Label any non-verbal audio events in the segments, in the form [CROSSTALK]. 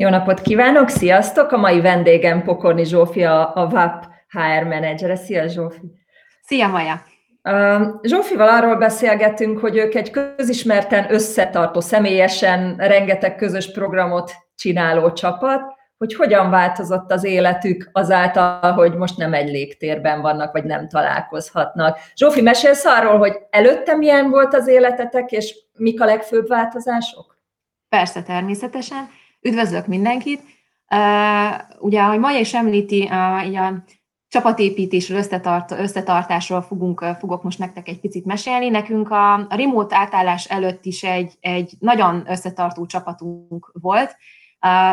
Jó napot kívánok, sziasztok! A mai vendégem Pokorni Zsófia, a VAP HR menedzsere. Szia Zsófi! Szia Maja! Zsófival arról beszélgetünk, hogy ők egy közismerten összetartó, személyesen rengeteg közös programot csináló csapat, hogy hogyan változott az életük azáltal, hogy most nem egy légtérben vannak, vagy nem találkozhatnak. Zsófi, mesélsz arról, hogy előtte milyen volt az életetek, és mik a legfőbb változások? Persze, természetesen. Üdvözlök mindenkit! Ugye, ahogy Maja is említi, uh, a csapatépítésről, összetart, összetartásról fogunk, fogok most nektek egy picit mesélni. Nekünk a, a remote átállás előtt is egy, egy nagyon összetartó csapatunk volt,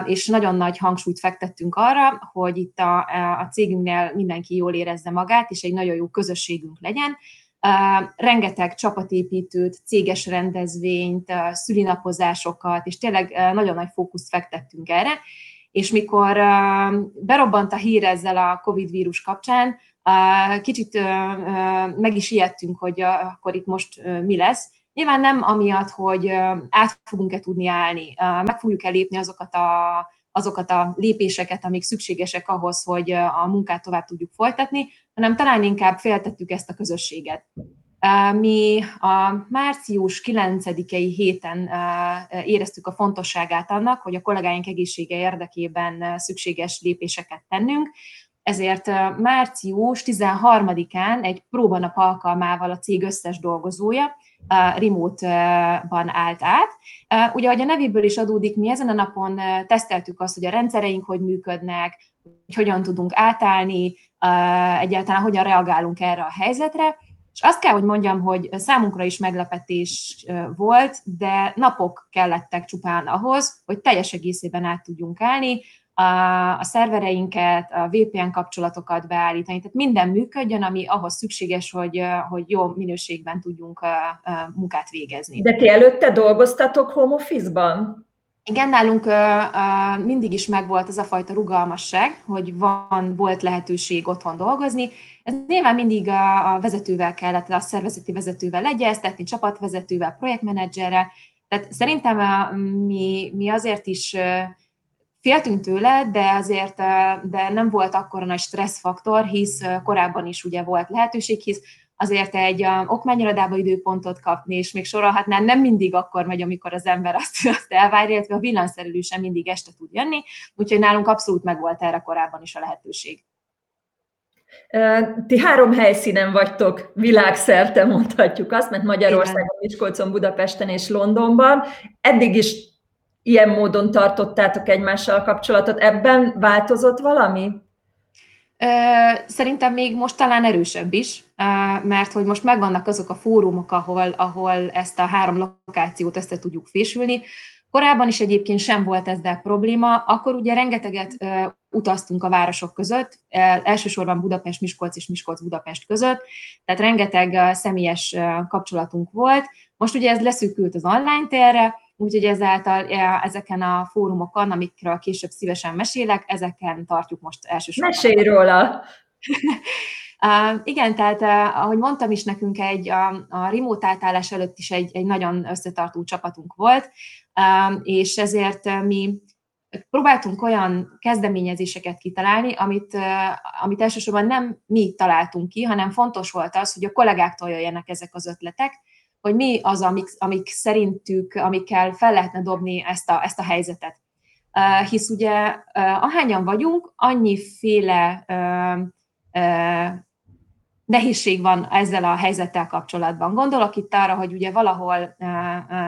és nagyon nagy hangsúlyt fektettünk arra, hogy itt a, a cégünknél mindenki jól érezze magát, és egy nagyon jó közösségünk legyen rengeteg csapatépítőt, céges rendezvényt, szülinapozásokat, és tényleg nagyon nagy fókuszt fektettünk erre. És mikor berobbant a hír ezzel a COVID vírus kapcsán, kicsit meg is ijedtünk, hogy akkor itt most mi lesz. Nyilván nem amiatt, hogy át fogunk-e tudni állni, meg fogjuk-e lépni azokat a azokat a lépéseket, amik szükségesek ahhoz, hogy a munkát tovább tudjuk folytatni, hanem talán inkább féltettük ezt a közösséget. Mi a március 9-i héten éreztük a fontosságát annak, hogy a kollégáink egészsége érdekében szükséges lépéseket tennünk, ezért március 13-án egy próbanap alkalmával a cég összes dolgozója remote-ban állt át. Ugye, ahogy a nevéből is adódik, mi ezen a napon teszteltük azt, hogy a rendszereink hogy működnek, hogy hogyan tudunk átállni, egyáltalán hogyan reagálunk erre a helyzetre, és azt kell, hogy mondjam, hogy számunkra is meglepetés volt, de napok kellettek csupán ahhoz, hogy teljes egészében át tudjunk állni, a szervereinket, a VPN kapcsolatokat beállítani, tehát minden működjön, ami ahhoz szükséges, hogy, hogy jó minőségben tudjunk munkát végezni. De ti előtte dolgoztatok home office-ban? Igen, nálunk mindig is megvolt ez a fajta rugalmasság, hogy van, volt lehetőség otthon dolgozni. Ez nyilván mindig a, vezetővel kellett, a szervezeti vezetővel legyeztetni, csapatvezetővel, projektmenedzserrel. Tehát szerintem mi, mi azért is Féltünk tőle, de azért de nem volt akkora nagy stresszfaktor, hisz korábban is ugye volt lehetőség, hisz azért egy okmányirodába időpontot kapni, és még sorolhatnám, nem mindig akkor megy, amikor az ember [LAUGHS] azt, azt elvárja, illetve a villanszerelő sem mindig este tud jönni, úgyhogy nálunk abszolút megvolt erre korábban is a lehetőség. Ti három helyszínen vagytok világszerte, mondhatjuk azt, mert Magyarországon, Miskolcon, Budapesten és Londonban. Eddig is ilyen módon tartottátok egymással a kapcsolatot. Ebben változott valami? Szerintem még most talán erősebb is, mert hogy most megvannak azok a fórumok, ahol, ahol ezt a három lokációt össze tudjuk fésülni. Korábban is egyébként sem volt ezzel probléma, akkor ugye rengeteget utaztunk a városok között, elsősorban Budapest, Miskolc és Miskolc-Budapest között, tehát rengeteg személyes kapcsolatunk volt. Most ugye ez leszűkült az online térre, Úgyhogy ezáltal ezeken a fórumokon, amikről később szívesen mesélek, ezeken tartjuk most elsősorban. Mesélj róla! [LAUGHS] Igen, tehát ahogy mondtam is, nekünk egy, a, a remote átállás előtt is egy, egy nagyon összetartó csapatunk volt, és ezért mi próbáltunk olyan kezdeményezéseket kitalálni, amit, amit elsősorban nem mi találtunk ki, hanem fontos volt az, hogy a kollégáktól jöjjenek ezek az ötletek, hogy mi az, amik, amik szerintük, amikkel fel lehetne dobni ezt a, ezt a helyzetet. Hisz ugye ahányan vagyunk, annyiféle uh, nehézség van ezzel a helyzettel kapcsolatban. Gondolok itt arra, hogy ugye valahol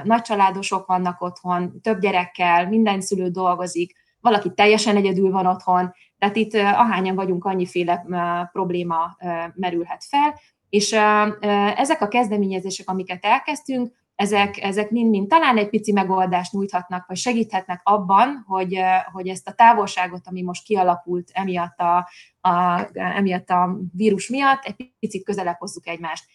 nagycsaládosok vannak otthon, több gyerekkel, minden szülő dolgozik, valaki teljesen egyedül van otthon, tehát itt ahányan vagyunk, annyiféle probléma merülhet fel, és ezek a kezdeményezések, amiket elkezdtünk, ezek, ezek mind-mind talán egy pici megoldást nyújthatnak, vagy segíthetnek abban, hogy, hogy ezt a távolságot, ami most kialakult emiatt a, a, emiatt a vírus miatt, egy picit közelebb hozzuk egymást.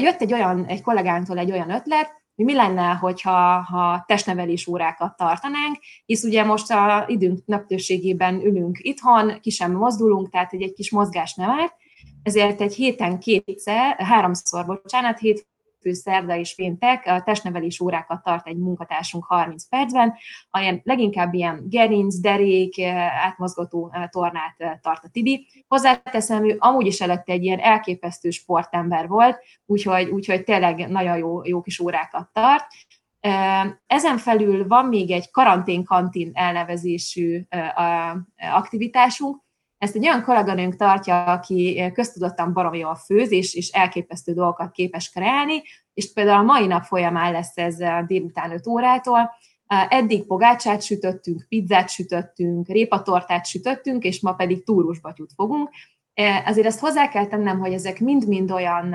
Jött egy olyan, egy kollégánktól egy olyan ötlet, hogy mi lenne, hogyha ha testnevelés órákat tartanánk, hisz ugye most a időnk naptőségében ülünk itthon, ki sem mozdulunk, tehát egy, egy kis mozgás nem árt, ezért egy héten kétszer, háromszor, bocsánat, hét, hétfő, szerda és péntek a testnevelés órákat tart egy munkatársunk 30 percben, olyan leginkább ilyen gerinc, derék, átmozgató tornát tart a Tibi. Hozzáteszem, ő amúgy is előtte egy ilyen elképesztő sportember volt, úgyhogy, úgyhogy tényleg nagyon jó, jó kis órákat tart. Ezen felül van még egy karanténkantin elnevezésű aktivitásunk, ezt egy olyan kolléganőnk tartja, aki köztudottan baromi jól főz, és, és elképesztő dolgokat képes kreálni, és például a mai nap folyamán lesz ez délután 5 órától. Eddig pogácsát sütöttünk, pizzát sütöttünk, répatortát sütöttünk, és ma pedig túrusbatyút fogunk. Azért ezt hozzá kell tennem, hogy ezek mind-mind olyan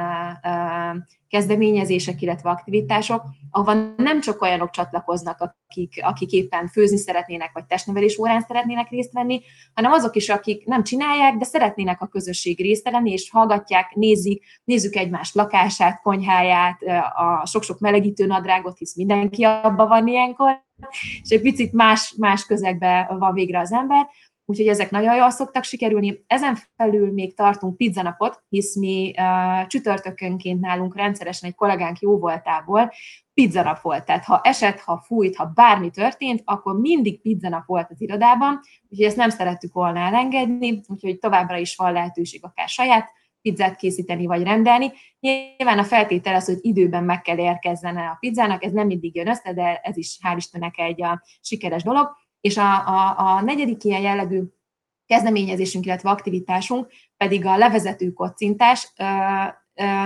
kezdeményezések, illetve aktivitások, ahova nem csak olyanok csatlakoznak, akik, akik éppen főzni szeretnének, vagy testnevelés órán szeretnének részt venni, hanem azok is, akik nem csinálják, de szeretnének a közösség részt venni, és hallgatják, nézik, nézzük egymás lakását, konyháját, a sok-sok melegítő nadrágot, hisz mindenki abban van ilyenkor, és egy picit más, más közegben van végre az ember, úgyhogy ezek nagyon jól szoktak sikerülni. Ezen felül még tartunk pizzanapot, hisz mi uh, csütörtökönként nálunk rendszeresen egy kollégánk jó voltából pizzanap volt. Tehát ha esett, ha fújt, ha bármi történt, akkor mindig pizzanap volt az irodában, úgyhogy ezt nem szerettük volna elengedni, úgyhogy továbbra is van lehetőség akár saját pizzát készíteni vagy rendelni. Nyilván a feltétel az, hogy időben meg kell érkezzen a pizzának, ez nem mindig jön össze, de ez is hál' Istennek egy a sikeres dolog. És a, a, a negyedik ilyen jellegű kezdeményezésünk, illetve aktivitásunk pedig a levezető kocintás.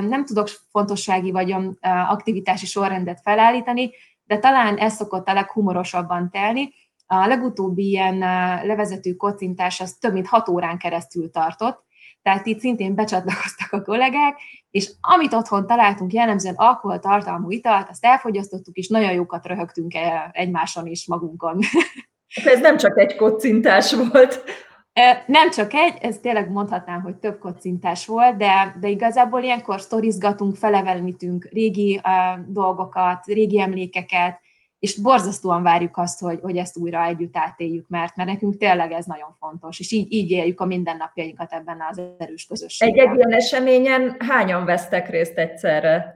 Nem tudok fontossági vagy aktivitási sorrendet felállítani, de talán ez szokott a leghumorosabban telni. A legutóbbi ilyen levezető kocintás az több mint hat órán keresztül tartott, tehát itt szintén becsatlakoztak a kollégák, és amit otthon találtunk jellemzően alkoholtartalmú italt, azt elfogyasztottuk, és nagyon jókat röhögtünk egymáson és magunkon. [LAUGHS] Ez nem csak egy kocintás volt. Nem csak egy, ez tényleg mondhatnám, hogy több kocintás volt, de, de igazából ilyenkor sztorizgatunk, felevelenítünk régi uh, dolgokat, régi emlékeket, és borzasztóan várjuk azt, hogy, hogy ezt újra együtt átéljük, mert, mert nekünk tényleg ez nagyon fontos, és így, így éljük a mindennapjainkat ebben az erős közösségben. Egy-egy ilyen eseményen hányan vesztek részt egyszerre?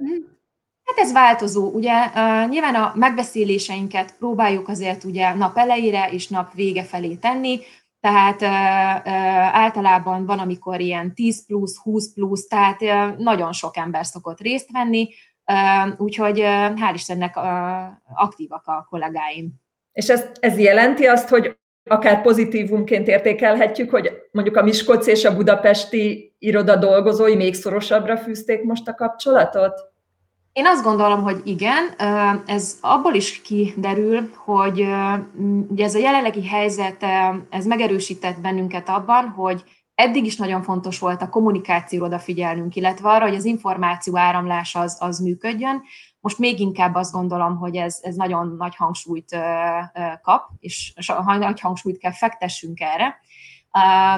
Hát ez változó, ugye uh, nyilván a megbeszéléseinket próbáljuk azért ugye nap elejére és nap vége felé tenni, tehát uh, uh, általában van, amikor ilyen 10 plusz, 20 plusz, tehát nagyon sok ember szokott részt venni, úgyhogy hál' Istennek aktívak a kollégáim. És ez, ez jelenti azt, hogy akár pozitívumként értékelhetjük, hogy mondjuk a Miskolc és a budapesti iroda dolgozói még szorosabbra fűzték most a kapcsolatot? Én azt gondolom, hogy igen, ez abból is kiderül, hogy ez a jelenlegi helyzet, ez megerősített bennünket abban, hogy eddig is nagyon fontos volt a kommunikációra odafigyelnünk, illetve arra, hogy az információ áramlás az, az működjön. Most még inkább azt gondolom, hogy ez, ez nagyon nagy hangsúlyt kap, és nagy hangsúlyt kell fektessünk erre.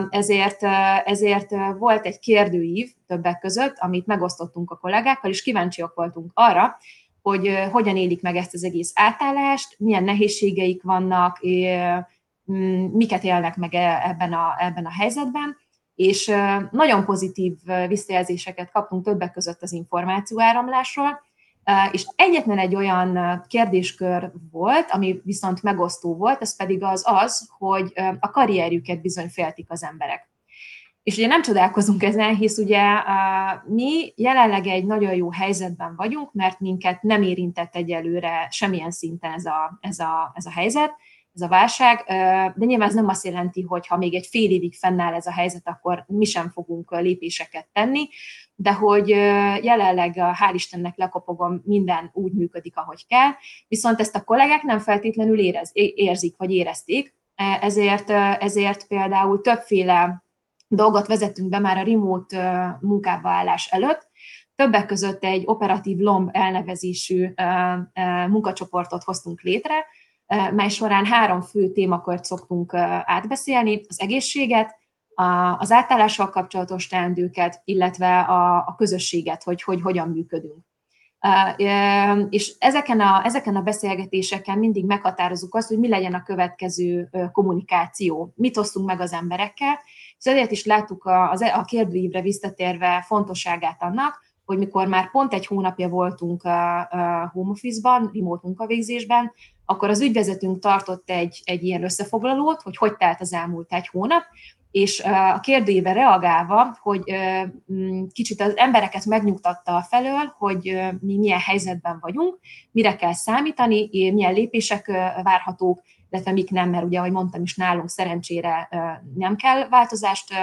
Ezért, ezért volt egy kérdőív többek között, amit megosztottunk a kollégákkal, és kíváncsiak voltunk arra, hogy hogyan élik meg ezt az egész átállást, milyen nehézségeik vannak, miket élnek meg e, ebben a, ebben a helyzetben, és nagyon pozitív visszajelzéseket kaptunk többek között az információáramlásról, és egyetlen egy olyan kérdéskör volt, ami viszont megosztó volt, ez pedig az az, hogy a karrierjüket bizony féltik az emberek. És ugye nem csodálkozunk ezen, hisz ugye mi jelenleg egy nagyon jó helyzetben vagyunk, mert minket nem érintett egyelőre semmilyen szinten ez a, ez a, ez a helyzet, ez a válság, de nyilván ez nem azt jelenti, hogy ha még egy fél évig fennáll ez a helyzet, akkor mi sem fogunk lépéseket tenni, de hogy jelenleg, hál' Istennek lekopogom, minden úgy működik, ahogy kell, viszont ezt a kollégák nem feltétlenül érez, érzik, vagy érezték, e, ezért, ezért például többféle dolgot vezettünk be már a remote munkába állás előtt, többek között egy operatív LOMB elnevezésű munkacsoportot hoztunk létre, mely során három fő témakört szoktunk átbeszélni, az egészséget, az átállással kapcsolatos teendőket, illetve a, közösséget, hogy, hogy hogyan működünk. És ezeken a, ezeken a beszélgetéseken mindig meghatározunk azt, hogy mi legyen a következő kommunikáció, mit osztunk meg az emberekkel, és ezért is láttuk a, a kérdőívre visszatérve fontosságát annak, hogy mikor már pont egy hónapja voltunk home office-ban, remote munkavégzésben, akkor az ügyvezetőnk tartott egy, egy ilyen összefoglalót, hogy hogy telt az elmúlt egy hónap, és a kérdőjébe reagálva, hogy kicsit az embereket megnyugtatta a felől, hogy mi milyen helyzetben vagyunk, mire kell számítani, milyen lépések várhatók, illetve mik nem, mert ugye, ahogy mondtam is, nálunk szerencsére nem kell változást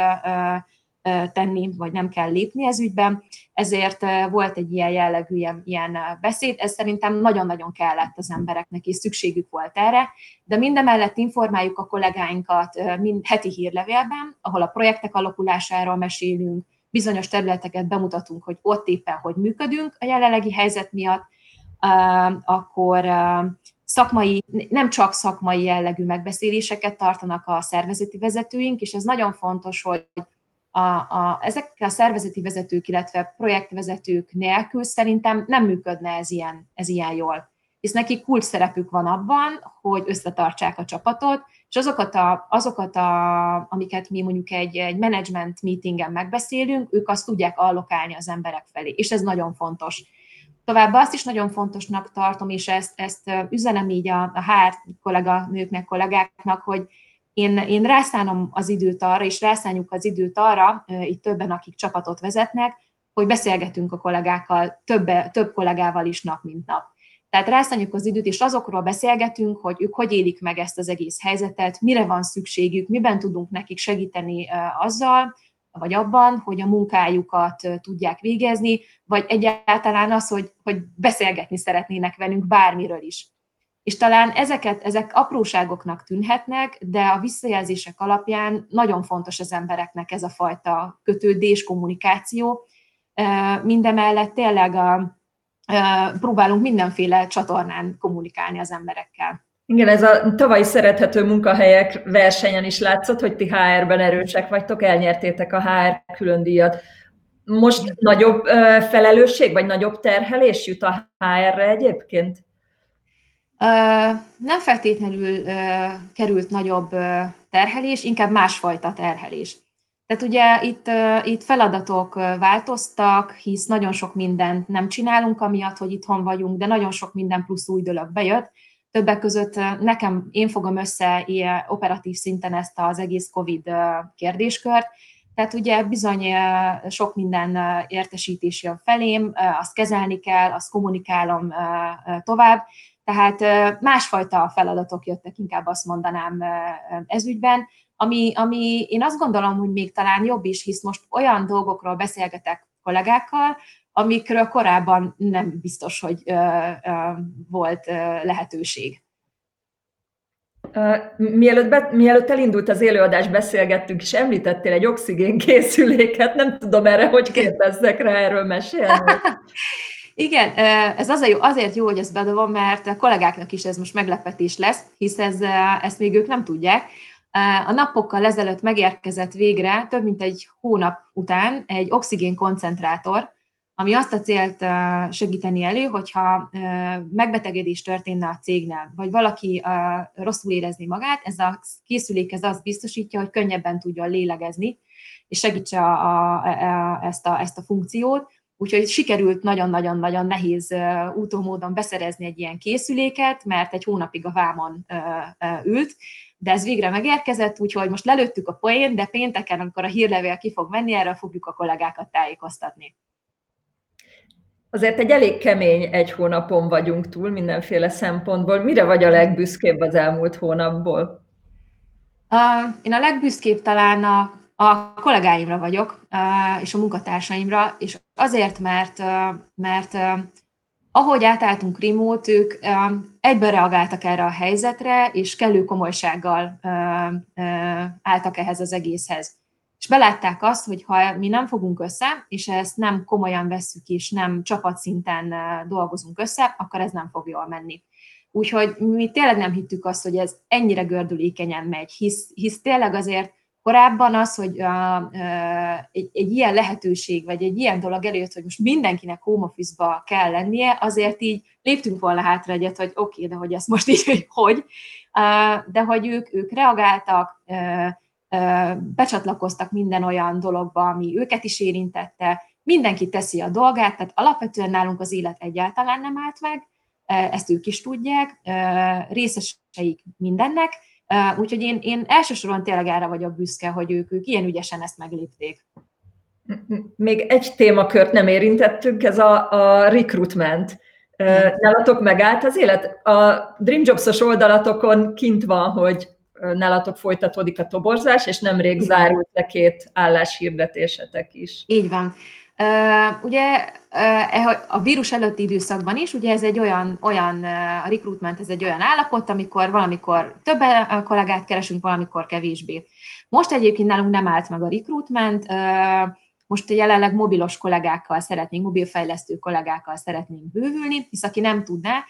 tenni, vagy nem kell lépni ez ügyben, ezért volt egy ilyen jellegű ilyen, ilyen beszéd, ez szerintem nagyon-nagyon kellett az embereknek, és szükségük volt erre, de mindemellett informáljuk a kollégáinkat mind heti hírlevélben, ahol a projektek alakulásáról mesélünk, bizonyos területeket bemutatunk, hogy ott éppen hogy működünk a jelenlegi helyzet miatt, akkor szakmai, nem csak szakmai jellegű megbeszéléseket tartanak a szervezeti vezetőink, és ez nagyon fontos, hogy a, a, ezek a szervezeti vezetők, illetve projektvezetők nélkül szerintem nem működne ez ilyen, ez ilyen jól. Hisz nekik kulcs szerepük van abban, hogy összetartsák a csapatot, és azokat, a, azokat a, amiket mi mondjuk egy, egy management meetingen megbeszélünk, ők azt tudják allokálni az emberek felé, és ez nagyon fontos. Továbbá azt is nagyon fontosnak tartom, és ezt, ezt üzenem így a, a HR kollega, nőknek, kollégáknak, hogy én, én rászánom az időt arra, és rászánjuk az időt arra, itt többen, akik csapatot vezetnek, hogy beszélgetünk a kollégákkal, több, több kollégával is nap, mint nap. Tehát rászánjuk az időt, és azokról beszélgetünk, hogy ők hogy élik meg ezt az egész helyzetet, mire van szükségük, miben tudunk nekik segíteni azzal, vagy abban, hogy a munkájukat tudják végezni, vagy egyáltalán az, hogy, hogy beszélgetni szeretnének velünk bármiről is. És talán ezeket, ezek apróságoknak tűnhetnek, de a visszajelzések alapján nagyon fontos az embereknek ez a fajta kötődés, kommunikáció. Mindemellett tényleg a, próbálunk mindenféle csatornán kommunikálni az emberekkel. Igen, ez a tavalyi szerethető munkahelyek versenyen is látszott, hogy ti HR-ben erősek vagytok, elnyertétek a HR külön díjat. Most nagyobb felelősség, vagy nagyobb terhelés jut a HR-re egyébként? Nem feltétlenül került nagyobb terhelés, inkább másfajta terhelés. Tehát ugye itt, itt feladatok változtak, hisz nagyon sok mindent nem csinálunk, amiatt, hogy itthon vagyunk, de nagyon sok minden plusz új dolog bejött. Többek között nekem, én fogom össze ilyen operatív szinten ezt az egész COVID kérdéskört, tehát ugye bizony sok minden értesítés jön felém, azt kezelni kell, azt kommunikálom tovább, tehát másfajta feladatok jöttek, inkább azt mondanám ezügyben, ami, ami én azt gondolom, hogy még talán jobb is, hisz most olyan dolgokról beszélgetek kollégákkal, amikről korábban nem biztos, hogy volt lehetőség. Mielőtt, be, mielőtt elindult az élőadás, beszélgettünk, és említettél egy oxigén készüléket, nem tudom erre, hogy kérdezzek rá erről mesélni. [LAUGHS] Igen, ez azért jó, azért jó, hogy ezt bedobom, mert a kollégáknak is ez most meglepetés lesz, hisz ez, ezt még ők nem tudják. A napokkal ezelőtt megérkezett végre, több mint egy hónap után egy oxigén koncentrátor, ami azt a célt segíteni elő, hogyha megbetegedés történne a cégnél, vagy valaki rosszul érezni magát, ez a készülék ez azt biztosítja, hogy könnyebben tudjon lélegezni, és segítse a, a, a, ezt, a, ezt a funkciót, Úgyhogy sikerült nagyon-nagyon-nagyon nehéz útómódon beszerezni egy ilyen készüléket, mert egy hónapig a vámon ült, de ez végre megérkezett, úgyhogy most lelőttük a poén, de pénteken, amikor a hírlevél ki fog menni, erről fogjuk a kollégákat tájékoztatni. Azért egy elég kemény egy hónapon vagyunk túl mindenféle szempontból. Mire vagy a legbüszkébb az elmúlt hónapból? én a legbüszkébb talán a a kollégáimra vagyok, és a munkatársaimra, és azért, mert, mert ahogy átálltunk remote, ők egyben reagáltak erre a helyzetre, és kellő komolysággal álltak ehhez az egészhez. És belátták azt, hogy ha mi nem fogunk össze, és ezt nem komolyan vesszük, és nem csapatszinten dolgozunk össze, akkor ez nem fog jól menni. Úgyhogy mi tényleg nem hittük azt, hogy ez ennyire gördülékenyen megy, hisz, hisz tényleg azért Korábban az, hogy a, a, egy, egy ilyen lehetőség, vagy egy ilyen dolog előtt, hogy most mindenkinek home office-ba kell lennie, azért így léptünk volna hátra egyet, hogy oké, okay, de hogy ezt most így, [LAUGHS] hogy? Hogy, de hogy ők, ők reagáltak, becsatlakoztak minden olyan dologba, ami őket is érintette, mindenki teszi a dolgát, tehát alapvetően nálunk az élet egyáltalán nem állt meg, ezt ők is tudják, részeseik mindennek, úgyhogy én, én elsősorban tényleg erre vagyok büszke, hogy ők, ők ilyen ügyesen ezt meglépték. Még egy témakört nem érintettünk, ez a, a recruitment. Nálatok megállt az élet? A Dream Jobs-os oldalatokon kint van, hogy nálatok folytatódik a toborzás, és nemrég zárult le két álláshirdetésetek is. Így van. Ugye uh, a vírus előtti időszakban is, ugye ez egy olyan, olyan a recruitment, ez egy olyan állapot, amikor valamikor több kollégát keresünk, valamikor kevésbé. Most egyébként nálunk nem állt meg a recruitment, most jelenleg mobilos kollégákkal szeretnénk, mobilfejlesztő kollégákkal szeretnénk bővülni, hisz aki nem tudná,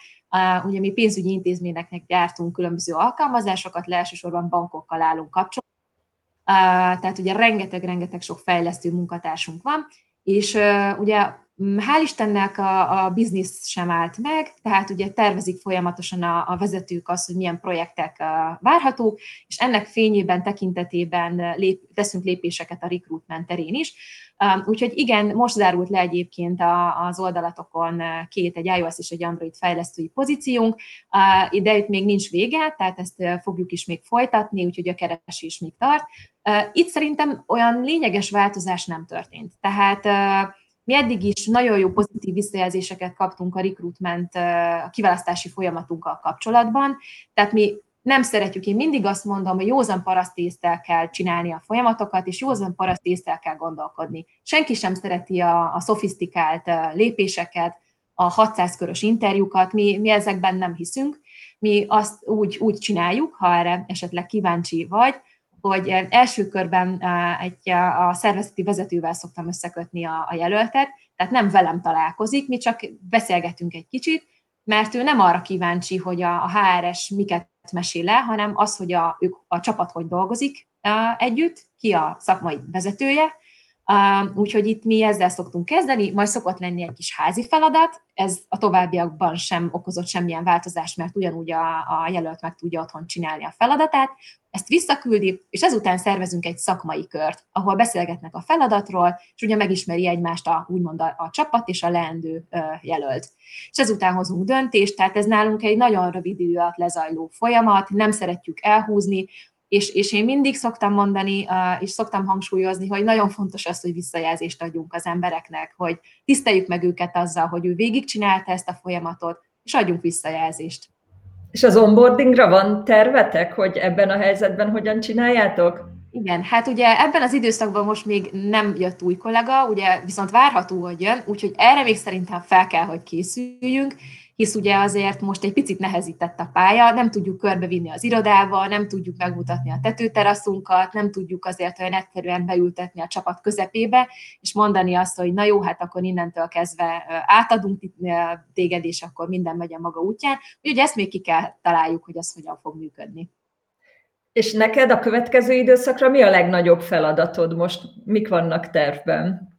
ugye mi pénzügyi intézményeknek gyártunk különböző alkalmazásokat, le elsősorban bankokkal állunk kapcsolatban, tehát ugye rengeteg-rengeteg sok fejlesztő munkatársunk van, és ugye hál' Istennek a, a biznisz sem állt meg, tehát ugye tervezik folyamatosan a, a vezetők azt, hogy milyen projektek várhatók, és ennek fényében, tekintetében lép, teszünk lépéseket a recruitment terén is. Úgyhogy igen, most zárult le egyébként az oldalatokon két, egy iOS és egy Android fejlesztői pozíciónk, de itt még nincs vége, tehát ezt fogjuk is még folytatni, úgyhogy a keresés még tart. Itt szerintem olyan lényeges változás nem történt. Tehát mi eddig is nagyon jó pozitív visszajelzéseket kaptunk a recruitment, a kiválasztási folyamatunkkal kapcsolatban, tehát mi nem szeretjük, én mindig azt mondom, hogy józan parasztésztel kell csinálni a folyamatokat, és józan parasztésztel kell gondolkodni. Senki sem szereti a, a szofisztikált lépéseket, a 600 körös interjúkat, mi, mi ezekben nem hiszünk, mi azt úgy, úgy csináljuk, ha erre esetleg kíváncsi vagy, hogy első körben egy, a szervezeti vezetővel szoktam összekötni a, a jelöltet, tehát nem velem találkozik, mi csak beszélgetünk egy kicsit, mert ő nem arra kíváncsi, hogy a, a HRS miket mesél le, hanem az, hogy a, ők, a csapat hogy dolgozik együtt, ki a szakmai vezetője, Úgyhogy itt mi ezzel szoktunk kezdeni, majd szokott lenni egy kis házi feladat, ez a továbbiakban sem okozott semmilyen változást, mert ugyanúgy a, a jelölt meg tudja otthon csinálni a feladatát, ezt visszaküldi, és ezután szervezünk egy szakmai kört, ahol beszélgetnek a feladatról, és ugye megismeri egymást a, úgymond a, a csapat és a leendő ö, jelölt. És ezután hozunk döntést, tehát ez nálunk egy nagyon rövid idő alatt lezajló folyamat, nem szeretjük elhúzni, és, és én mindig szoktam mondani, és szoktam hangsúlyozni, hogy nagyon fontos az, hogy visszajelzést adjunk az embereknek, hogy tiszteljük meg őket azzal, hogy ő végigcsinálta ezt a folyamatot, és adjunk visszajelzést. És az onboardingra van tervetek, hogy ebben a helyzetben hogyan csináljátok? Igen, hát ugye ebben az időszakban most még nem jött új kollega, ugye viszont várható, hogy jön, úgyhogy erre még szerintem fel kell, hogy készüljünk, hisz ugye azért most egy picit nehezített a pálya, nem tudjuk körbevinni az irodába, nem tudjuk megmutatni a tetőteraszunkat, nem tudjuk azért olyan egyszerűen beültetni a csapat közepébe, és mondani azt, hogy na jó, hát akkor innentől kezdve átadunk téged, és akkor minden megy a maga útján. Úgyhogy ezt még ki kell találjuk, hogy az hogyan fog működni. És neked a következő időszakra mi a legnagyobb feladatod most? Mik vannak tervben?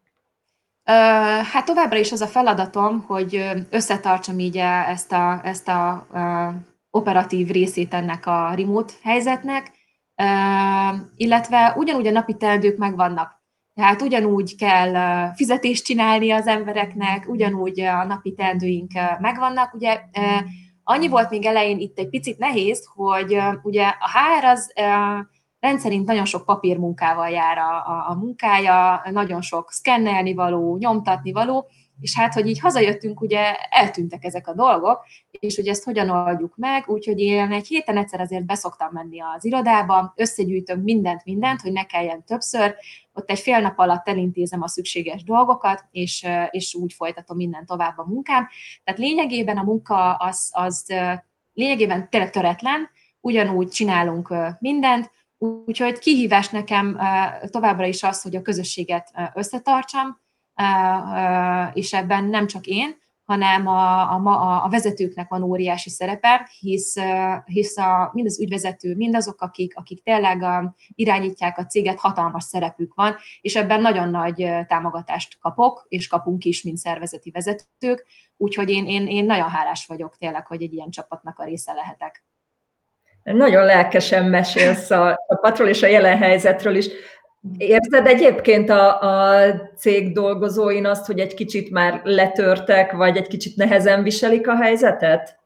Hát továbbra is az a feladatom, hogy összetartsam így ezt a, ezt a operatív részét ennek a remote helyzetnek, illetve ugyanúgy a napi teendők megvannak. Tehát ugyanúgy kell fizetést csinálni az embereknek, ugyanúgy a napi teendőink megvannak. Ugye annyi volt még elején itt egy picit nehéz, hogy ugye a HR az rendszerint nagyon sok papírmunkával jár a, a, a munkája, nagyon sok szkennelni való, nyomtatni való, és hát, hogy így hazajöttünk, ugye eltűntek ezek a dolgok, és hogy ezt hogyan oldjuk meg, úgyhogy én egy héten egyszer azért beszoktam menni az irodába, összegyűjtöm mindent, mindent, hogy ne kelljen többször, ott egy fél nap alatt elintézem a szükséges dolgokat, és, és úgy folytatom minden tovább a munkám. Tehát lényegében a munka az, az lényegében tényleg töretlen, ugyanúgy csinálunk mindent, Úgyhogy kihívás nekem továbbra is az, hogy a közösséget összetartsam, és ebben nem csak én, hanem a, a, a vezetőknek van óriási szerepe, hisz, hisz a, mind az ügyvezető, mind azok, akik, akik tényleg a, irányítják a céget, hatalmas szerepük van, és ebben nagyon nagy támogatást kapok, és kapunk is, mint szervezeti vezetők, úgyhogy én, én, én nagyon hálás vagyok tényleg, hogy egy ilyen csapatnak a része lehetek. Nagyon lelkesen mesélsz a, a patról és a jelen helyzetről is. Érzed egyébként a, a cég dolgozóin azt, hogy egy kicsit már letörtek, vagy egy kicsit nehezen viselik a helyzetet?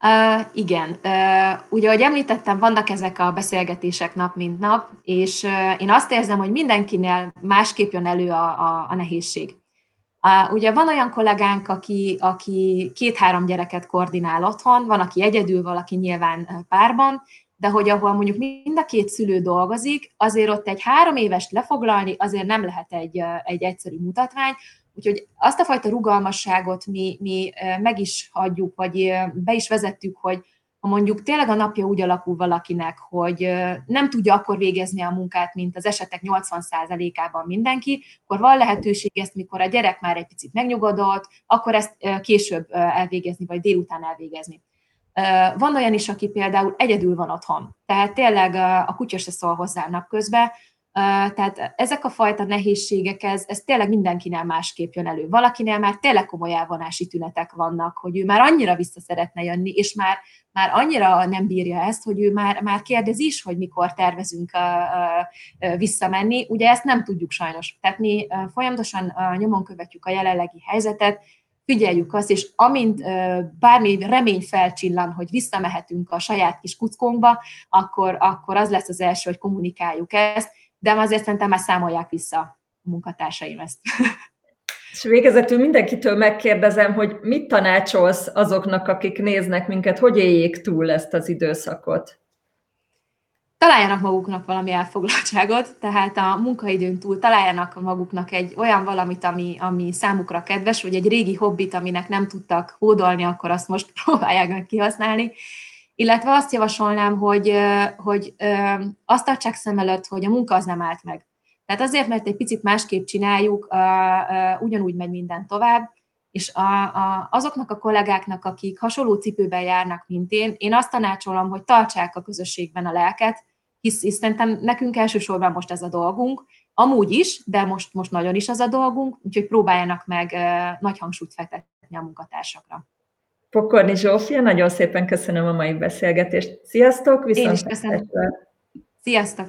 Uh, igen. Uh, ugye, ahogy említettem, vannak ezek a beszélgetések nap mint nap, és uh, én azt érzem, hogy mindenkinél másképp jön elő a, a, a nehézség. Uh, ugye van olyan kollégánk, aki, aki két-három gyereket koordinál otthon, van, aki egyedül, valaki nyilván párban, de hogy ahol mondjuk mind a két szülő dolgozik, azért ott egy három évest lefoglalni azért nem lehet egy, egy egyszerű mutatvány, Úgyhogy azt a fajta rugalmasságot mi, mi meg is hagyjuk, vagy be is vezettük, hogy ha mondjuk tényleg a napja úgy alakul valakinek, hogy nem tudja akkor végezni a munkát, mint az esetek 80%-ában mindenki, akkor van lehetőség ezt, mikor a gyerek már egy picit megnyugodott, akkor ezt később elvégezni, vagy délután elvégezni. Van olyan is, aki például egyedül van otthon, tehát tényleg a kutya se szól hozzá napközben, tehát ezek a fajta nehézségek, ez, ez tényleg mindenkinél másképp jön elő. Valakinél már tényleg komoly elvonási tünetek vannak, hogy ő már annyira vissza szeretne jönni, és már, már annyira nem bírja ezt, hogy ő már, már kérdez is, hogy mikor tervezünk visszamenni. Ugye ezt nem tudjuk sajnos. Tehát mi folyamatosan nyomon követjük a jelenlegi helyzetet, figyeljük azt, és amint bármi remény felcsillan, hogy visszamehetünk a saját kis kuckónkba, akkor, akkor az lesz az első, hogy kommunikáljuk ezt, de azért szerintem már számolják vissza a munkatársaim ezt. És végezetül mindenkitől megkérdezem, hogy mit tanácsolsz azoknak, akik néznek minket, hogy éljék túl ezt az időszakot? Találjanak maguknak valami elfoglaltságot, tehát a munkaidőn túl találjanak maguknak egy olyan valamit, ami, ami számukra kedves, vagy egy régi hobbit, aminek nem tudtak hódolni, akkor azt most próbálják meg kihasználni, illetve azt javasolnám, hogy, hogy azt tartsák szem előtt, hogy a munka az nem állt meg. Tehát azért, mert egy picit másképp csináljuk, ugyanúgy megy minden tovább, és a, a, azoknak a kollégáknak, akik hasonló cipőben járnak, mint én, én azt tanácsolom, hogy tartsák a közösségben a lelket, hisz, hisz szerintem nekünk elsősorban most ez a dolgunk, amúgy is, de most, most nagyon is az a dolgunk, úgyhogy próbáljanak meg nagy hangsúlyt fektetni a munkatársakra. Pokorni Zsófia, nagyon szépen köszönöm a mai beszélgetést. Sziasztok! Viszont Én is köszönöm. Sziasztok!